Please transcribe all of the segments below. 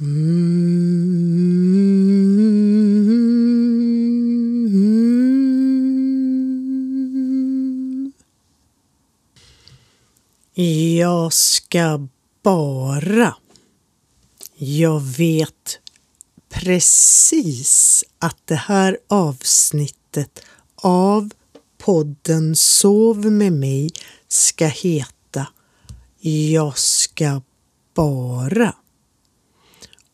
Mm. Jag ska bara. Jag vet precis att det här avsnittet av podden Sov med mig ska heta Jag ska bara.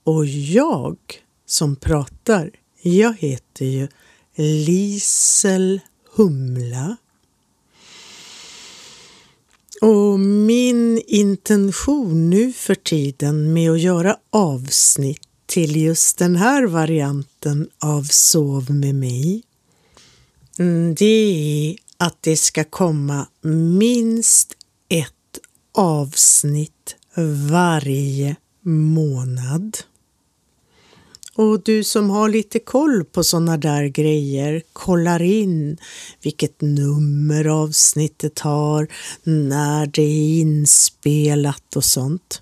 Och jag som pratar, jag heter ju Lisel Humla. Och min intention nu för tiden med att göra avsnitt till just den här varianten av Sov med mig, mm, det är att det ska komma minst ett avsnitt varje månad. Och du som har lite koll på sådana där grejer kollar in vilket nummer avsnittet har, när det är inspelat och sånt.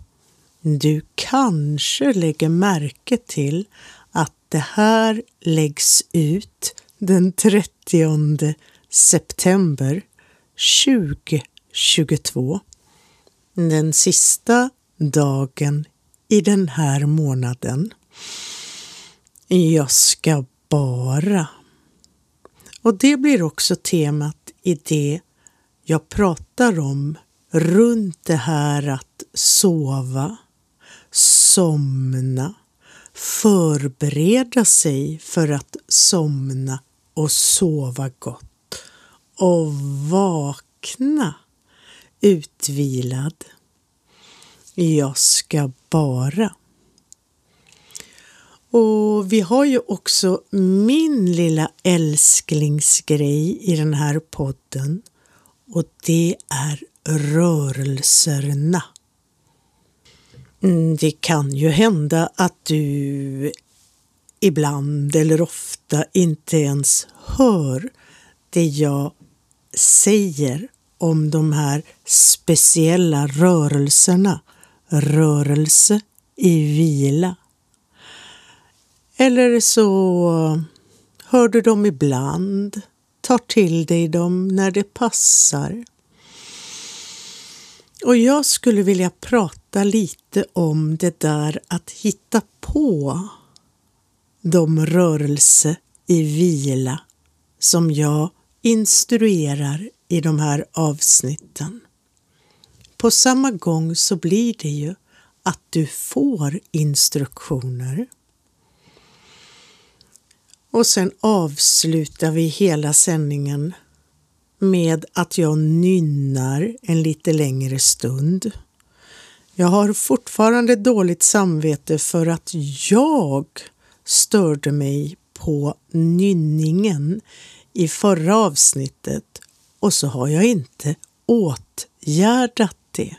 Du kanske lägger märke till att det här läggs ut den 30 september 2022. Den sista dagen i den här månaden. Jag ska bara. Och det blir också temat i det jag pratar om runt det här att sova, somna, förbereda sig för att somna och sova gott och vakna utvilad. Jag ska bara. Och vi har ju också min lilla älsklingsgrej i den här podden och det är rörelserna. Mm, det kan ju hända att du ibland eller ofta inte ens hör det jag säger om de här speciella rörelserna. Rörelse i vila. Eller så hör du dem ibland, tar till dig dem när det passar. Och jag skulle vilja prata lite om det där att hitta på de rörelse i vila som jag instruerar i de här avsnitten. På samma gång så blir det ju att du får instruktioner. Och sen avslutar vi hela sändningen med att jag nynnar en lite längre stund. Jag har fortfarande dåligt samvete för att jag störde mig på nynningen i förra avsnittet och så har jag inte åtgärdat det.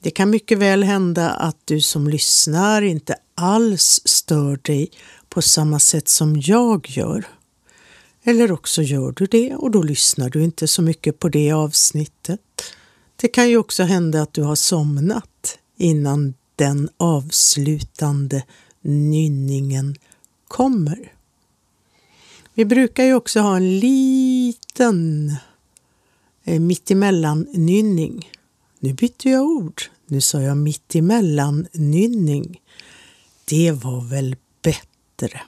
Det kan mycket väl hända att du som lyssnar inte alls stör dig på samma sätt som jag gör. Eller också gör du det och då lyssnar du inte så mycket på det avsnittet. Det kan ju också hända att du har somnat innan den avslutande nynningen kommer. Vi brukar ju också ha en liten eh, mittemellan-nynning. Nu bytte jag ord. Nu sa jag mittemellan-nynning. Det var väl bättre.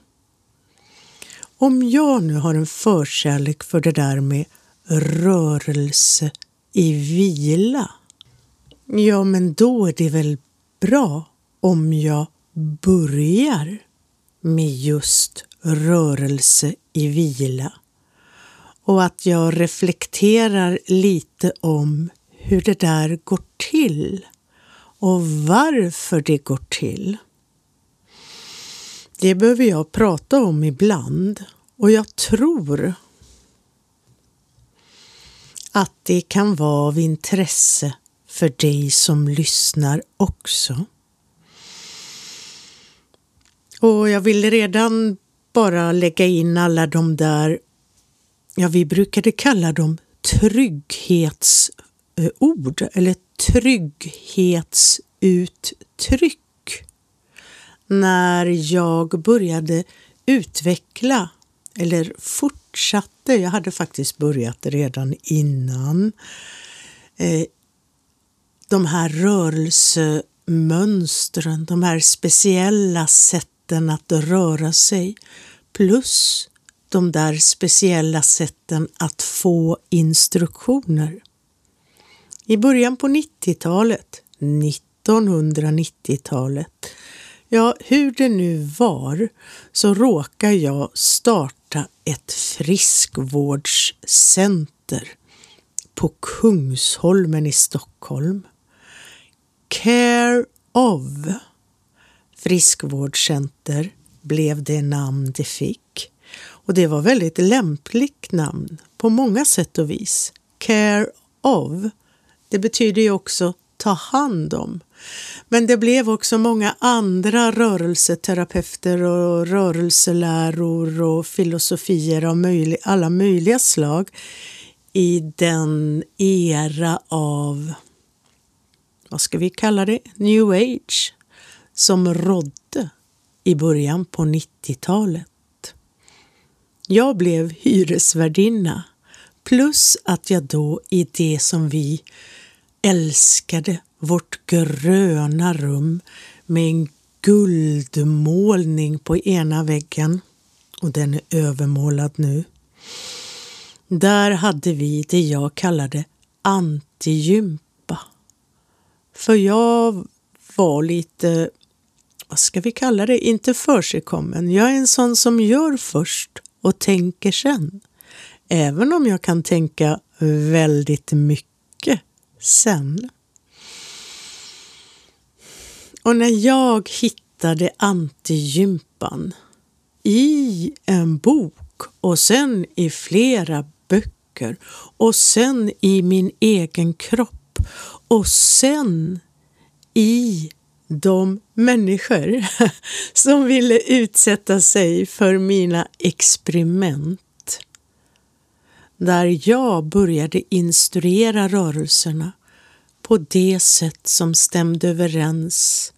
Om jag nu har en förkärlek för det där med rörelse i vila, ja men då är det väl bra om jag börjar med just rörelse i vila och att jag reflekterar lite om hur det där går till och varför det går till. Det behöver jag prata om ibland och jag tror att det kan vara av intresse för dig som lyssnar också. Och jag vill redan bara lägga in alla de där, ja vi brukade kalla dem trygghetsord eh, eller trygghetsuttryck när jag började utveckla eller fortsatte, jag hade faktiskt börjat redan innan, eh, de här rörelsemönstren, de här speciella sätten att röra sig plus de där speciella sätten att få instruktioner. I början på 90-talet, 1990-talet, ja, hur det nu var, så råkar jag starta ett friskvårdscenter på Kungsholmen i Stockholm. Care of friskvårdscenter blev det namn det fick. Och det var väldigt lämpligt namn på många sätt och vis. Care of, det betyder ju också ta hand om. Men det blev också många andra rörelseterapeuter och rörelseläror och filosofier av möjlig, alla möjliga slag i den era av, vad ska vi kalla det, new age som rådde i början på 90-talet. Jag blev hyresvärdinna plus att jag då i det som vi älskade, vårt gröna rum med en guldmålning på ena väggen och den är övermålad nu. Där hade vi det jag kallade antigympa. För jag var lite, vad ska vi kalla det, inte försigkommen. Jag är en sån som gör först och tänker sen. Även om jag kan tänka väldigt mycket sen. Och när jag hittade antigympan i en bok och sen i flera böcker och sen i min egen kropp och sen i de människor som ville utsätta sig för mina experiment där jag började instruera rörelserna på det sätt som stämde överens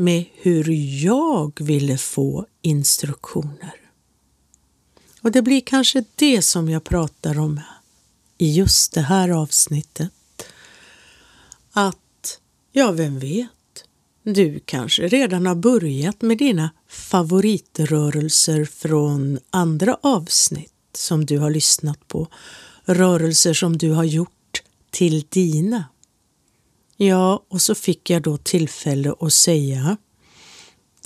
med hur jag ville få instruktioner. Och det blir kanske det som jag pratar om i just det här avsnittet. Att, ja, vem vet? Du kanske redan har börjat med dina favoritrörelser från andra avsnitt som du har lyssnat på. Rörelser som du har gjort till dina. Ja, och så fick jag då tillfälle att säga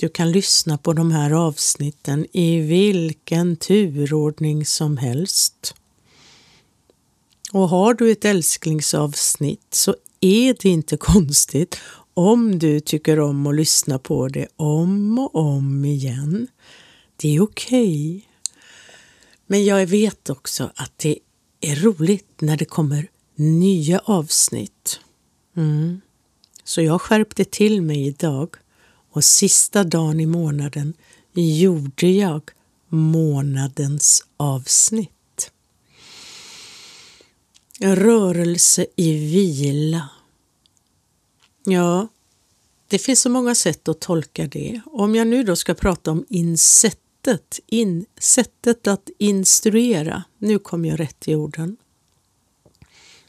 du kan lyssna på de här avsnitten i vilken turordning som helst. Och har du ett älsklingsavsnitt så är det inte konstigt om du tycker om att lyssna på det om och om igen. Det är okej. Okay. Men jag vet också att det är roligt när det kommer nya avsnitt. Mm. Så jag skärpte till mig idag och sista dagen i månaden gjorde jag månadens avsnitt. Rörelse i vila. Ja, det finns så många sätt att tolka det. Om jag nu då ska prata om insättet, in, sättet att instruera, nu kom jag rätt i orden.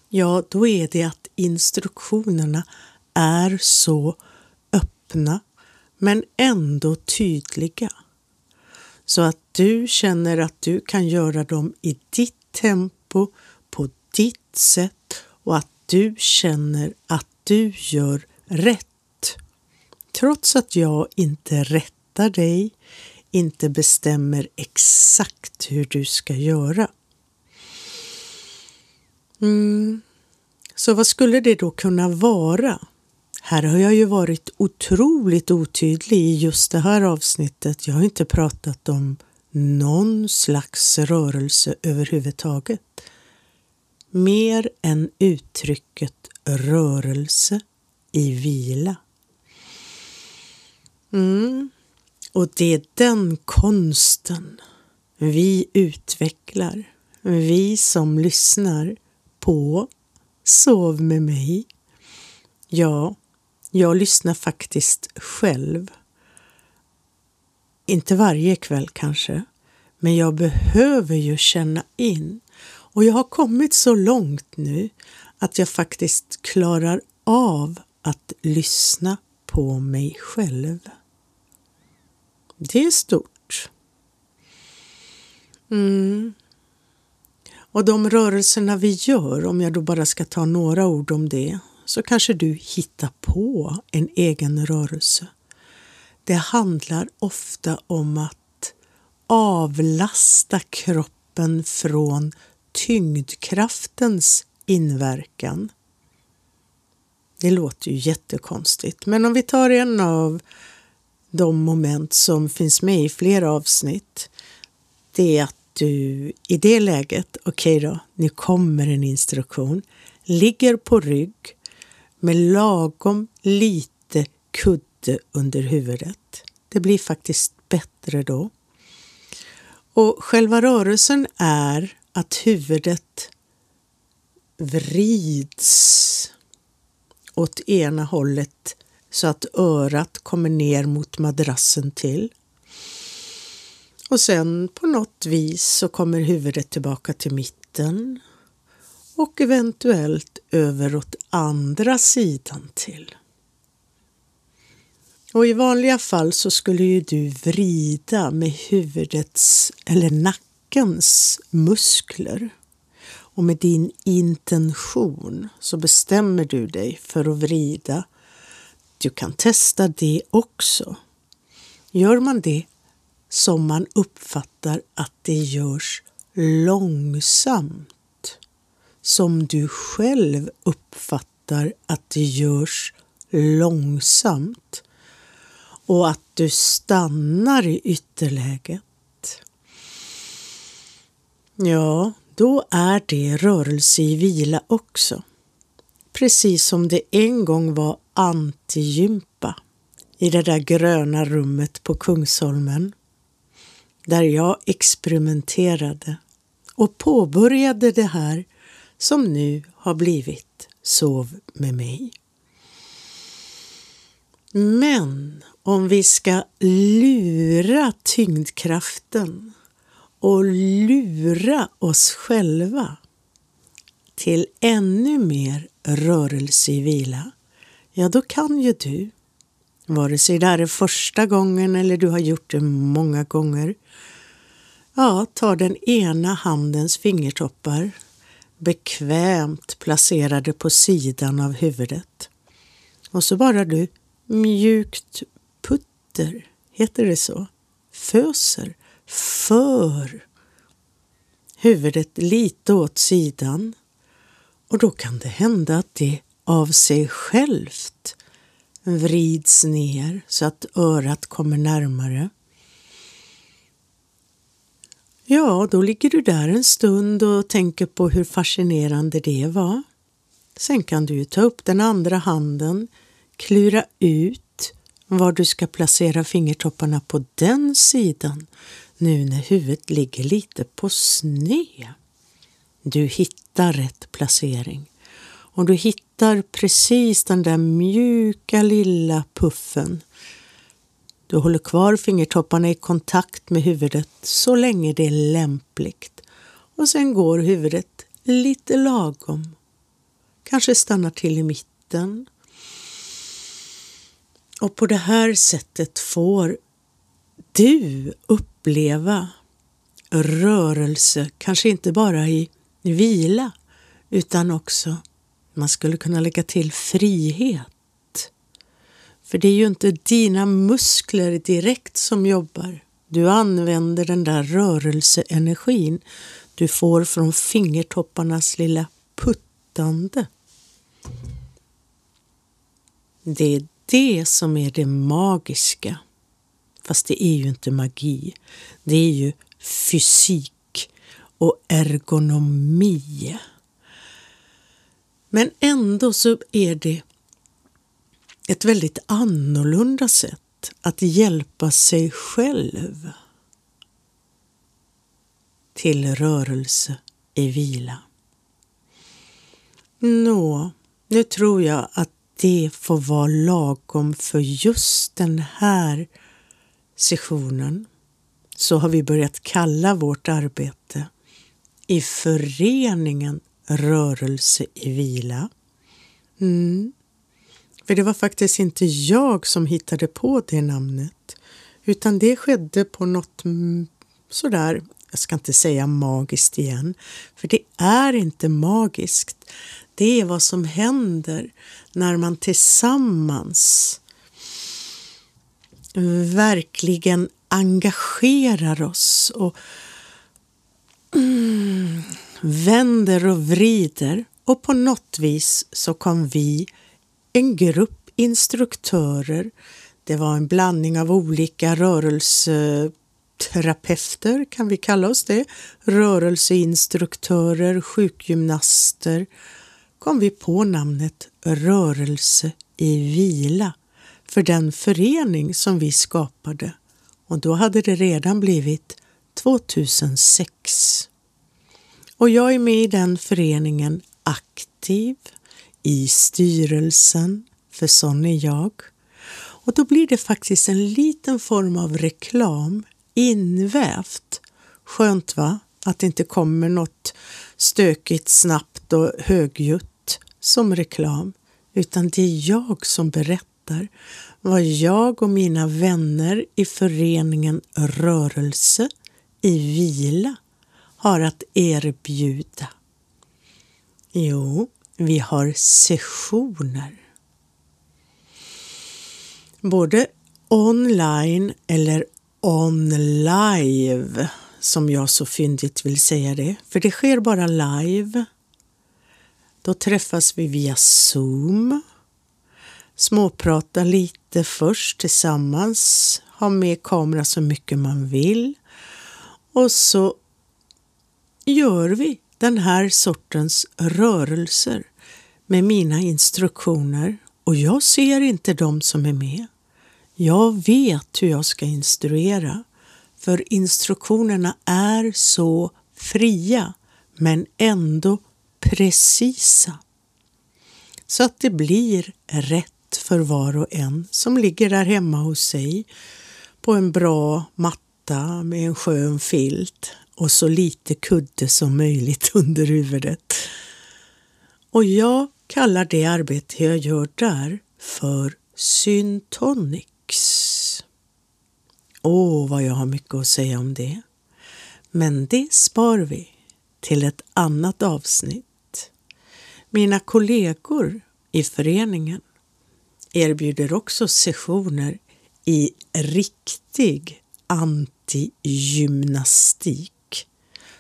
Ja, då är det att instruktionerna är så öppna men ändå tydliga. Så att du känner att du kan göra dem i ditt tempo, på ditt sätt och att du känner att du gör rätt. Trots att jag inte rättar dig, inte bestämmer exakt hur du ska göra. Mm. Så vad skulle det då kunna vara? Här har jag ju varit otroligt otydlig i just det här avsnittet. Jag har inte pratat om någon slags rörelse överhuvudtaget. Mer än uttrycket rörelse i vila. Mm. Och det är den konsten vi utvecklar, vi som lyssnar på Sov med mig. Ja, jag lyssnar faktiskt själv Inte varje kväll kanske, men jag behöver ju känna in. Och jag har kommit så långt nu att jag faktiskt klarar av att lyssna på mig själv. Det är stort. Mm. Och de rörelserna vi gör, om jag då bara ska ta några ord om det, så kanske du hittar på en egen rörelse. Det handlar ofta om att avlasta kroppen från tyngdkraftens inverkan. Det låter ju jättekonstigt, men om vi tar en av de moment som finns med i flera avsnitt, det är att du i det läget, okej okay då, nu kommer en instruktion, ligger på rygg med lagom lite kudde under huvudet. Det blir faktiskt bättre då. Och själva rörelsen är att huvudet vrids åt ena hållet så att örat kommer ner mot madrassen till. Och sen på något vis så kommer huvudet tillbaka till mitten och eventuellt över åt andra sidan till. Och i vanliga fall så skulle ju du vrida med huvudets eller nackens muskler. Och med din intention så bestämmer du dig för att vrida. Du kan testa det också. Gör man det som man uppfattar att det görs långsamt, som du själv uppfattar att det görs långsamt och att du stannar i ytterläget. Ja, då är det rörelse i vila också. Precis som det en gång var antigympa i det där gröna rummet på Kungsholmen där jag experimenterade och påbörjade det här som nu har blivit Sov med mig. Men om vi ska lura tyngdkraften och lura oss själva till ännu mer rörelse i vila, ja då kan ju du, vare sig det här är första gången eller du har gjort det många gånger, ja, ta den ena handens fingertoppar bekvämt placerade på sidan av huvudet. Och så bara du mjukt putter, heter det så, föser för huvudet lite åt sidan. Och då kan det hända att det av sig självt vrids ner så att örat kommer närmare. Ja, då ligger du där en stund och tänker på hur fascinerande det var. Sen kan du ta upp den andra handen, klura ut var du ska placera fingertopparna på den sidan nu när huvudet ligger lite på sned. Du hittar rätt placering om du hittar precis den där mjuka lilla puffen. Du håller kvar fingertopparna i kontakt med huvudet så länge det är lämpligt och sen går huvudet lite lagom. Kanske stannar till i mitten. Och på det här sättet får du uppleva rörelse, kanske inte bara i vila utan också, man skulle kunna lägga till frihet. För det är ju inte dina muskler direkt som jobbar. Du använder den där rörelseenergin du får från fingertopparnas lilla puttande. Det är det som är det magiska Fast det är ju inte magi. Det är ju fysik och ergonomi. Men ändå så är det ett väldigt annorlunda sätt att hjälpa sig själv till rörelse i vila. Nå, nu tror jag att det får vara lagom för just den här sessionen så har vi börjat kalla vårt arbete i föreningen Rörelse i vila. Mm. För det var faktiskt inte jag som hittade på det namnet utan det skedde på något sådär, jag ska inte säga magiskt igen, för det är inte magiskt. Det är vad som händer när man tillsammans verkligen engagerar oss och mm, vänder och vrider och på något vis så kom vi, en grupp instruktörer, det var en blandning av olika rörelseterapeuter, kan vi kalla oss det, rörelseinstruktörer, sjukgymnaster, kom vi på namnet Rörelse i vila för den förening som vi skapade. Och då hade det redan blivit 2006. Och jag är med i den föreningen aktiv i styrelsen, för sån är jag. Och då blir det faktiskt en liten form av reklam invävt. Skönt va? Att det inte kommer något stökigt, snabbt och högljutt som reklam, utan det är jag som berättar vad jag och mina vänner i föreningen Rörelse i vila har att erbjuda. Jo, vi har sessioner. Både online eller on-live som jag så fyndigt vill säga det, för det sker bara live. Då träffas vi via Zoom, småpratar lite först tillsammans, ha med kamera så mycket man vill och så gör vi den här sortens rörelser med mina instruktioner och jag ser inte de som är med. Jag vet hur jag ska instruera för instruktionerna är så fria men ändå precisa. Så att det blir rätt för var och en som ligger där hemma hos sig på en bra matta med en skön filt och så lite kudde som möjligt under huvudet. Och jag kallar det arbete jag gör där för syntonics. Åh, vad jag har mycket att säga om det. Men det spar vi till ett annat avsnitt. Mina kollegor i föreningen erbjuder också sessioner i riktig antigymnastik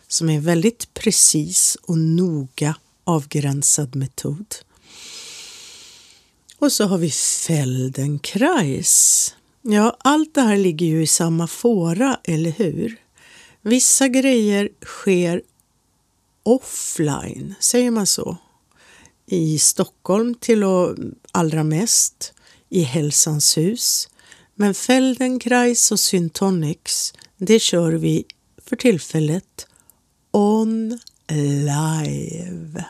som är en väldigt precis och noga avgränsad metod. Och så har vi Feldenkrais. Ja, allt det här ligger ju i samma fåra, eller hur? Vissa grejer sker offline, säger man så? I Stockholm till och allra mest, i Hälsans hus. Men Feldenkrais och Syntonics, det kör vi för tillfället on live.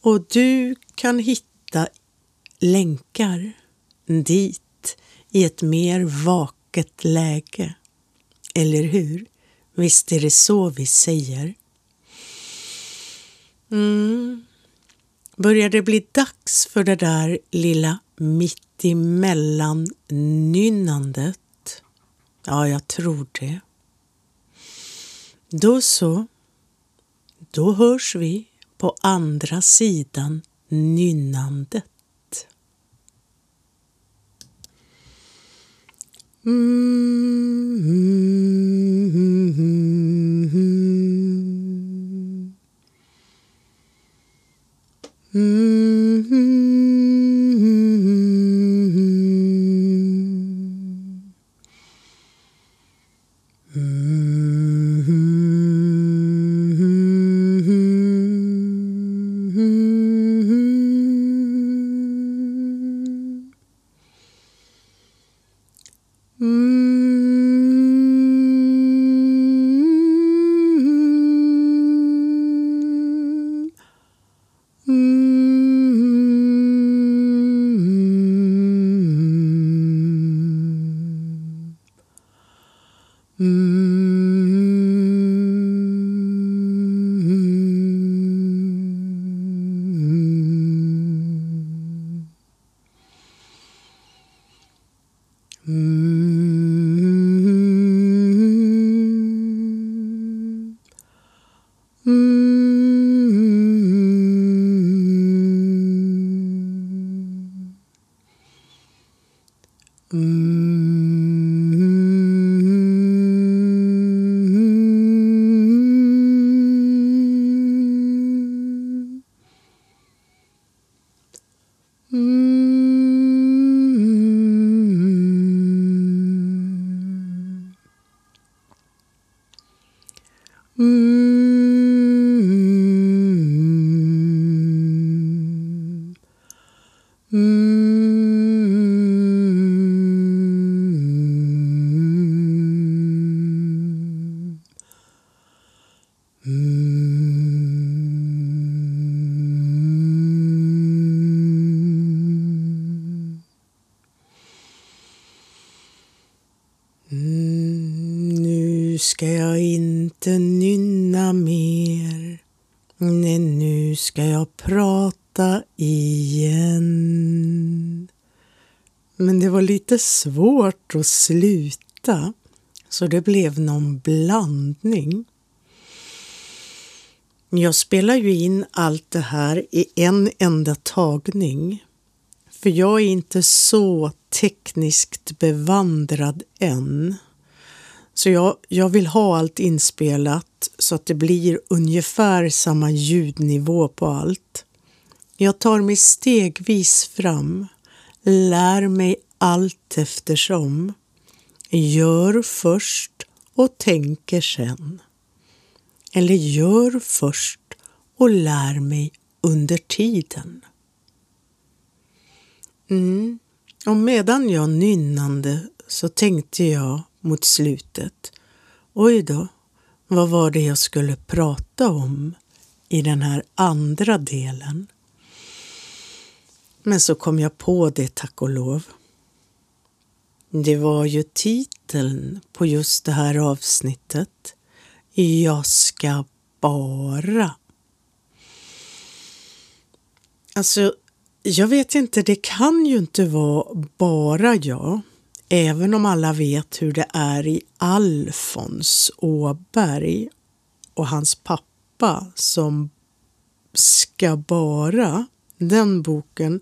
Och du kan hitta länkar dit i ett mer vaket läge. Eller hur? Visst är det så vi säger? Mm. Börjar det bli dags för det där lilla mittemellan nynnandet? Ja, jag tror det. Då så. Då hörs vi på andra sidan nynnandet. Mm, mm, Nu lite svårt att sluta, så det blev någon blandning. Jag spelar ju in allt det här i en enda tagning. För jag är inte så tekniskt bevandrad än. Så jag, jag vill ha allt inspelat så att det blir ungefär samma ljudnivå på allt. Jag tar mig stegvis fram, lär mig allt eftersom, gör först och tänker sen. Eller gör först och lär mig under tiden. Mm. Och medan jag nynnande så tänkte jag mot slutet. Oj då, vad var det jag skulle prata om i den här andra delen? Men så kom jag på det, tack och lov. Det var ju titeln på just det här avsnittet. Jag ska bara. Alltså, jag vet inte, det kan ju inte vara bara jag även om alla vet hur det är i Alfons Åberg och hans pappa som ska bara, den boken,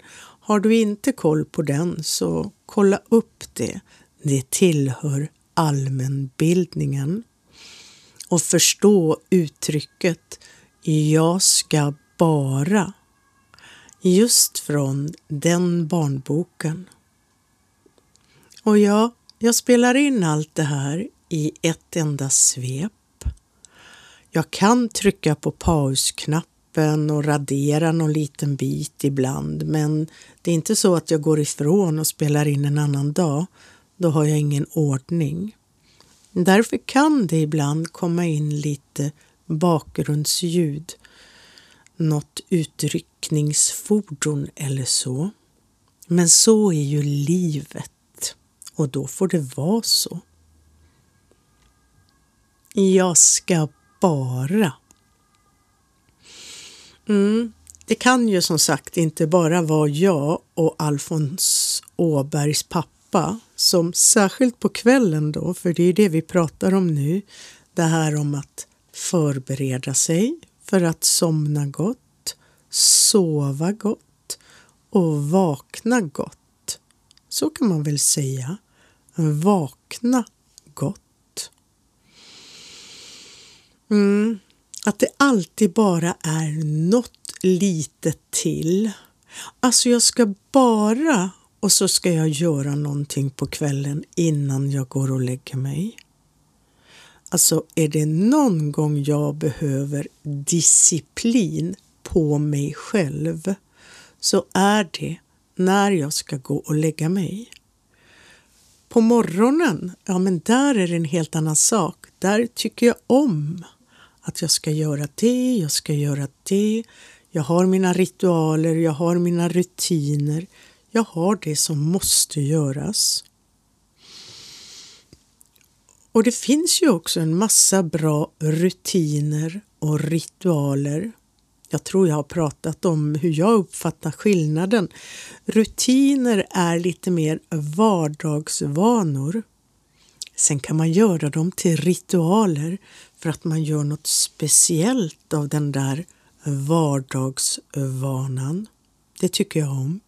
har du inte koll på den så kolla upp det. Det tillhör allmänbildningen. Och förstå uttrycket jag ska bara just från den barnboken. Och ja, jag spelar in allt det här i ett enda svep. Jag kan trycka på pausknappen och radera någon liten bit ibland, men det är inte så att jag går ifrån och spelar in en annan dag. Då har jag ingen ordning. Därför kan det ibland komma in lite bakgrundsljud, något utryckningsfordon eller så. Men så är ju livet och då får det vara så. Jag ska bara. Mm, det kan ju som sagt inte bara vara jag och Alfons Åbergs pappa som särskilt på kvällen då, för det är det vi pratar om nu, det här om att förbereda sig för att somna gott, sova gott och vakna gott. Så kan man väl säga. Vakna gott. Mm. Att det alltid bara är något litet till. Alltså jag ska bara och så ska jag göra någonting på kvällen innan jag går och lägger mig. Alltså är det någon gång jag behöver disciplin på mig själv så är det när jag ska gå och lägga mig. På morgonen, ja men där är det en helt annan sak. Där tycker jag om att jag ska göra det, jag ska göra det. Jag har mina ritualer, jag har mina rutiner. Jag har det som måste göras. Och det finns ju också en massa bra rutiner och ritualer. Jag tror jag har pratat om hur jag uppfattar skillnaden. Rutiner är lite mer vardagsvanor. Sen kan man göra dem till ritualer för att man gör något speciellt av den där vardagsvanan. Det tycker jag om.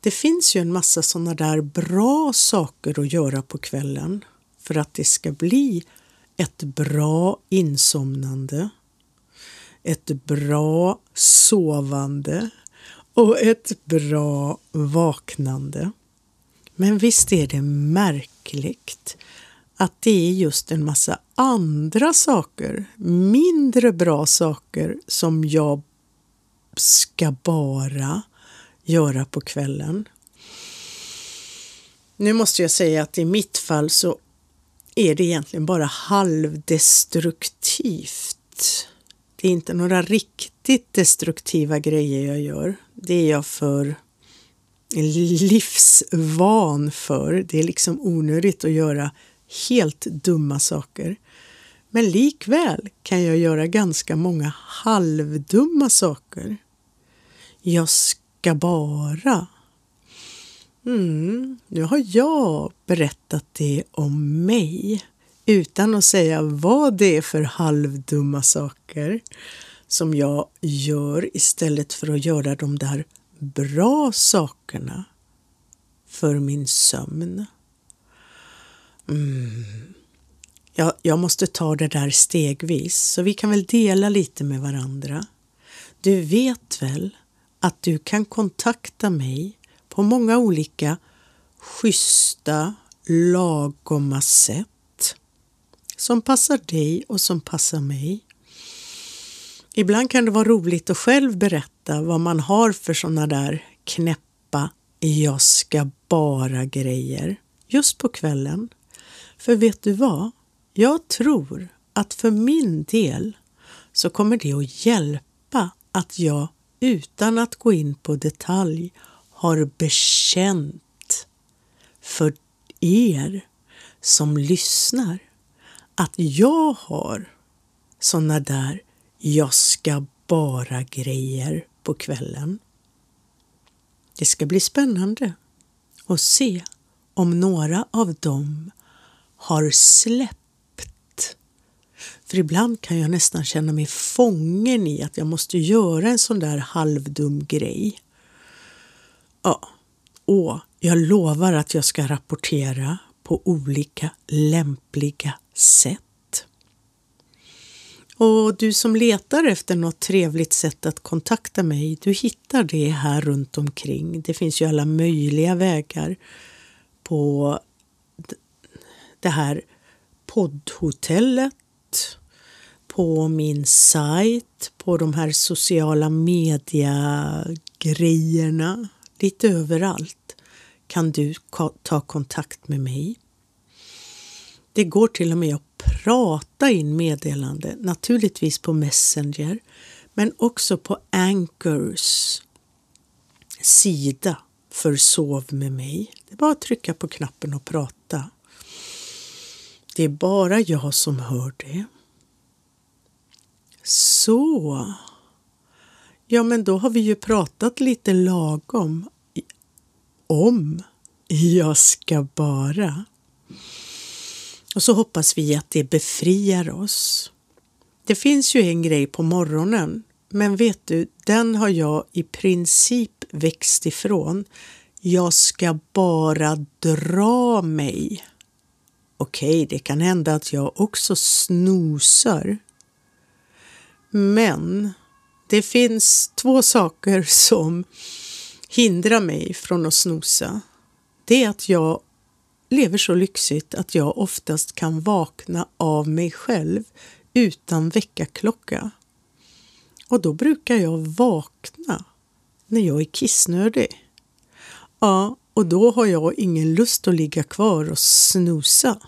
Det finns ju en massa sådana där bra saker att göra på kvällen för att det ska bli ett bra insomnande, ett bra sovande och ett bra vaknande. Men visst är det märkligt att det är just en massa andra saker, mindre bra saker som jag ska bara göra på kvällen. Nu måste jag säga att i mitt fall så är det egentligen bara halvdestruktivt. Det är inte några riktigt destruktiva grejer jag gör. Det är jag för livsvan för. Det är liksom onödigt att göra helt dumma saker. Men likväl kan jag göra ganska många halvdumma saker. Jag ska bara. Mm, nu har jag berättat det om mig utan att säga vad det är för halvdumma saker som jag gör istället för att göra de där bra sakerna för min sömn. Mm. Jag, jag måste ta det där stegvis, så vi kan väl dela lite med varandra. Du vet väl att du kan kontakta mig på många olika schyssta, lagoma sätt som passar dig och som passar mig. Ibland kan det vara roligt att själv berätta vad man har för sådana där knäppa jag ska bara grejer just på kvällen. För vet du vad? Jag tror att för min del så kommer det att hjälpa att jag utan att gå in på detalj har bekänt för er som lyssnar att jag har såna där jag ska bara grejer på kvällen. Det ska bli spännande att se om några av dem har släppt för ibland kan jag nästan känna mig fången i att jag måste göra en sån där halvdum grej. Ja, och jag lovar att jag ska rapportera på olika lämpliga sätt. Och du som letar efter något trevligt sätt att kontakta mig, du hittar det här runt omkring. Det finns ju alla möjliga vägar på det här poddhotellet på min sajt, på de här sociala media-grejerna, lite överallt kan du ta kontakt med mig. Det går till och med att prata in meddelande, naturligtvis på Messenger, men också på Anchors sida för Sov med mig. Det är bara att trycka på knappen och prata. Det är bara jag som hör det. Så. Ja, men då har vi ju pratat lite lagom om Jag ska bara. Och så hoppas vi att det befriar oss. Det finns ju en grej på morgonen, men vet du, den har jag i princip växt ifrån. Jag ska bara dra mig. Okej, det kan hända att jag också snosar men det finns två saker som hindrar mig från att snosa. Det är att jag lever så lyxigt att jag oftast kan vakna av mig själv utan väckarklocka. Och då brukar jag vakna när jag är kissnödig. Ja, och då har jag ingen lust att ligga kvar och snosa.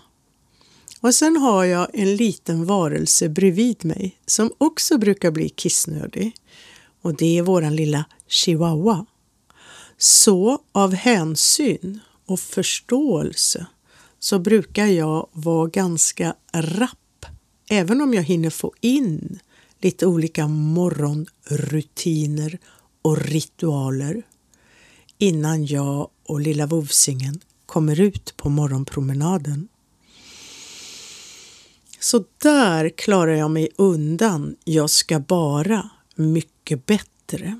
Och sen har jag en liten varelse bredvid mig som också brukar bli kissnödig. Och det är våran lilla chihuahua. Så av hänsyn och förståelse så brukar jag vara ganska rapp, även om jag hinner få in lite olika morgonrutiner och ritualer innan jag och lilla vovsingen kommer ut på morgonpromenaden. Så där klarar jag mig undan Jag ska bara mycket bättre.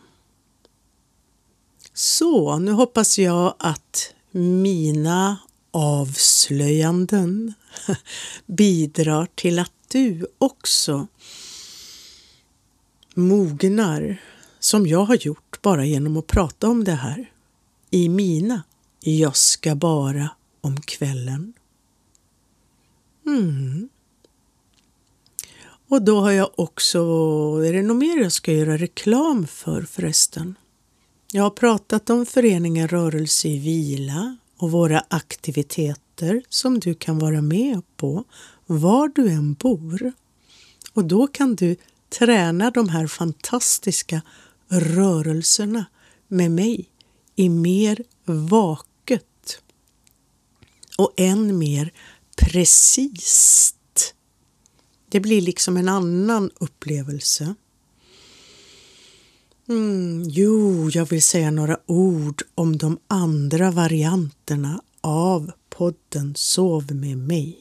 Så nu hoppas jag att mina avslöjanden bidrar till att du också mognar som jag har gjort bara genom att prata om det här i mina Jag ska bara om kvällen. Mm. Och då har jag också, är det något mer jag ska göra reklam för förresten? Jag har pratat om föreningen Rörelse i vila och våra aktiviteter som du kan vara med på var du än bor. Och då kan du träna de här fantastiska rörelserna med mig i mer vaket och än mer precis det blir liksom en annan upplevelse. Mm, jo, jag vill säga några ord om de andra varianterna av podden Sov med mig.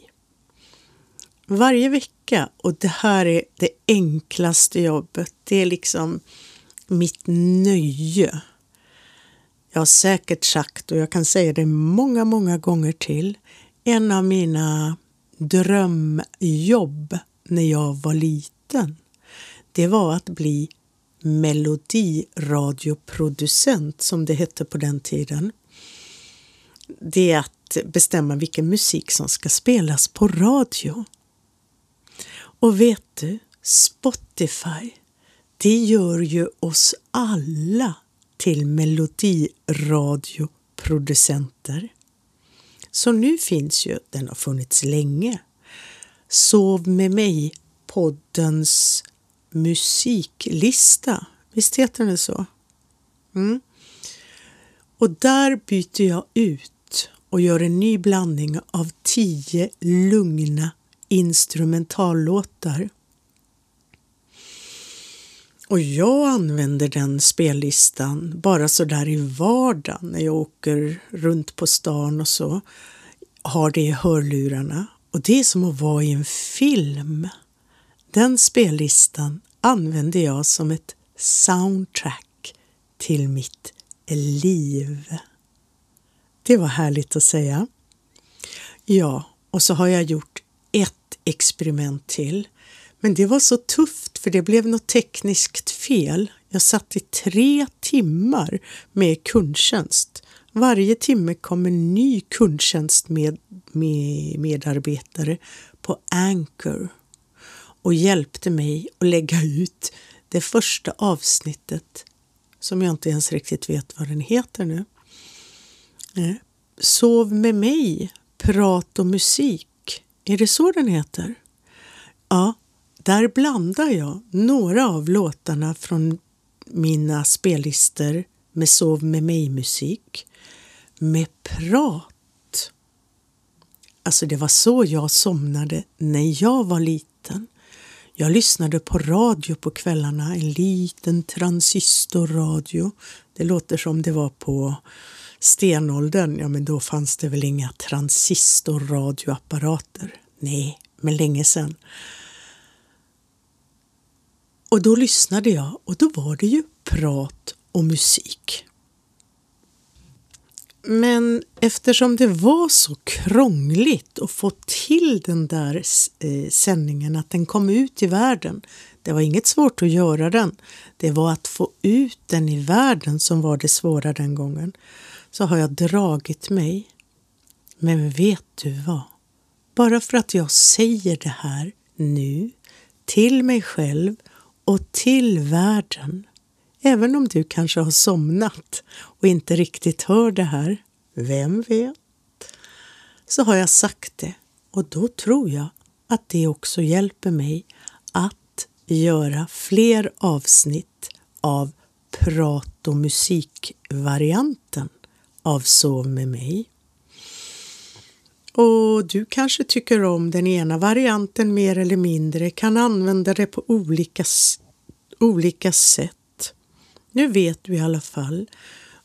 Varje vecka, och det här är det enklaste jobbet, det är liksom mitt nöje. Jag har säkert sagt, och jag kan säga det många, många gånger till, en av mina drömjobb när jag var liten, det var att bli melodiradioproducent som det hette på den tiden. Det är att bestämma vilken musik som ska spelas på radio. Och vet du, Spotify, det gör ju oss alla till melodiradioproducenter. Så nu finns ju, den har funnits länge, Sov med mig poddens musiklista. Visst heter den så? Mm. Och där byter jag ut och gör en ny blandning av tio lugna instrumentallåtar. Och jag använder den spellistan bara så där i vardagen när jag åker runt på stan och så. Har det i hörlurarna och det är som att vara i en film. Den spellistan använder jag som ett soundtrack till mitt liv. Det var härligt att säga. Ja, och så har jag gjort ett experiment till. Men det var så tufft för det blev något tekniskt fel. Jag satt i tre timmar med kundtjänst varje timme kom en ny kundtjänst med, med medarbetare på Anchor och hjälpte mig att lägga ut det första avsnittet som jag inte ens riktigt vet vad den heter nu. Eh, sov med mig, prat och musik. Är det så den heter? Ja, där blandar jag några av låtarna från mina spellistor med Sov med mig-musik med prat. Alltså det var så jag somnade när jag var liten. Jag lyssnade på radio på kvällarna, en liten transistorradio. Det låter som det var på stenåldern, ja men då fanns det väl inga transistorradioapparater. Nej, men länge sedan. Och då lyssnade jag och då var det ju prat och musik. Men eftersom det var så krångligt att få till den där eh, sändningen, att den kom ut i världen. Det var inget svårt att göra den. Det var att få ut den i världen som var det svåra den gången. Så har jag dragit mig. Men vet du vad? Bara för att jag säger det här nu till mig själv och till världen Även om du kanske har somnat och inte riktigt hör det här, vem vet? Så har jag sagt det och då tror jag att det också hjälper mig att göra fler avsnitt av prat och musikvarianten av Sov med mig. Och du kanske tycker om den ena varianten mer eller mindre, kan använda det på olika, olika sätt. Nu vet du i alla fall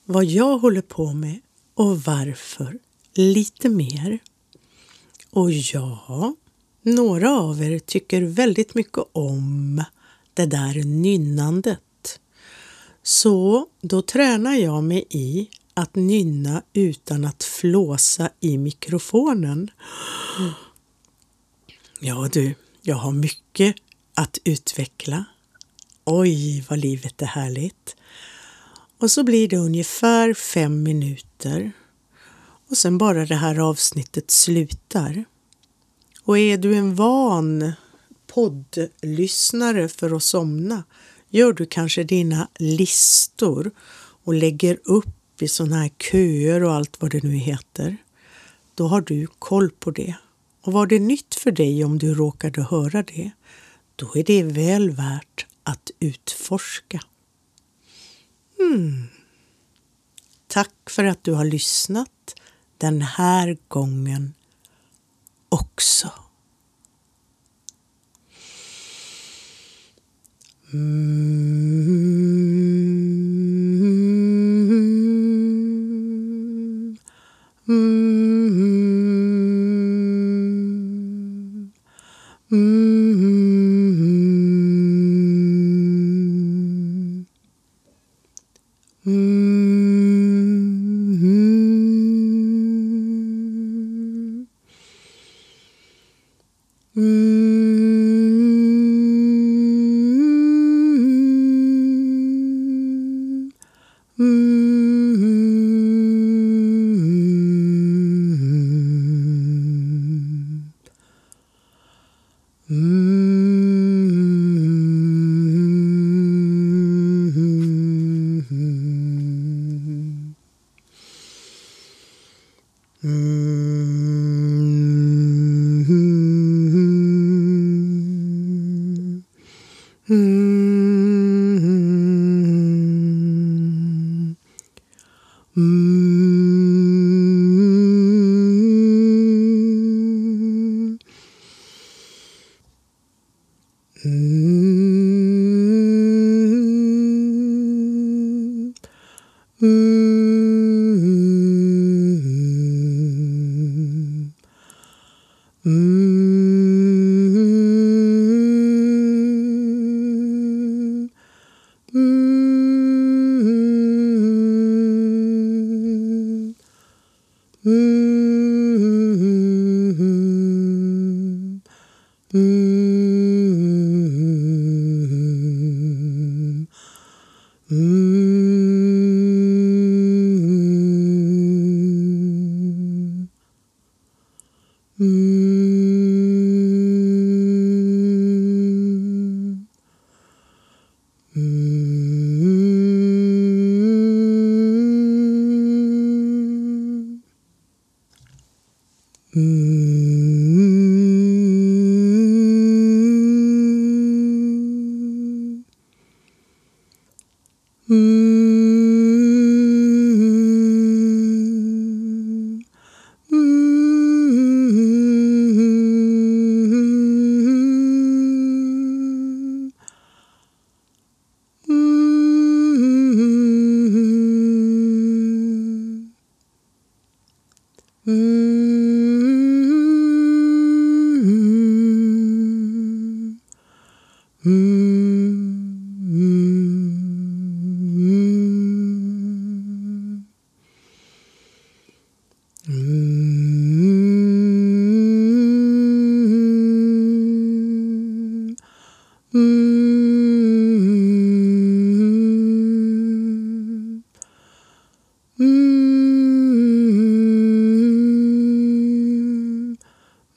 vad jag håller på med och varför lite mer. Och ja, några av er tycker väldigt mycket om det där nynnandet. Så då tränar jag mig i att nynna utan att flåsa i mikrofonen. Ja du, jag har mycket att utveckla. Oj, vad livet är härligt. Och så blir det ungefär fem minuter och sen bara det här avsnittet slutar. Och är du en van poddlyssnare för att somna gör du kanske dina listor och lägger upp i sådana här köer och allt vad det nu heter. Då har du koll på det. Och var det nytt för dig om du råkade höra det, då är det väl värt att utforska. Hmm. Tack för att du har lyssnat den här gången också. Mm. Mm. Mm.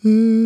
Mm.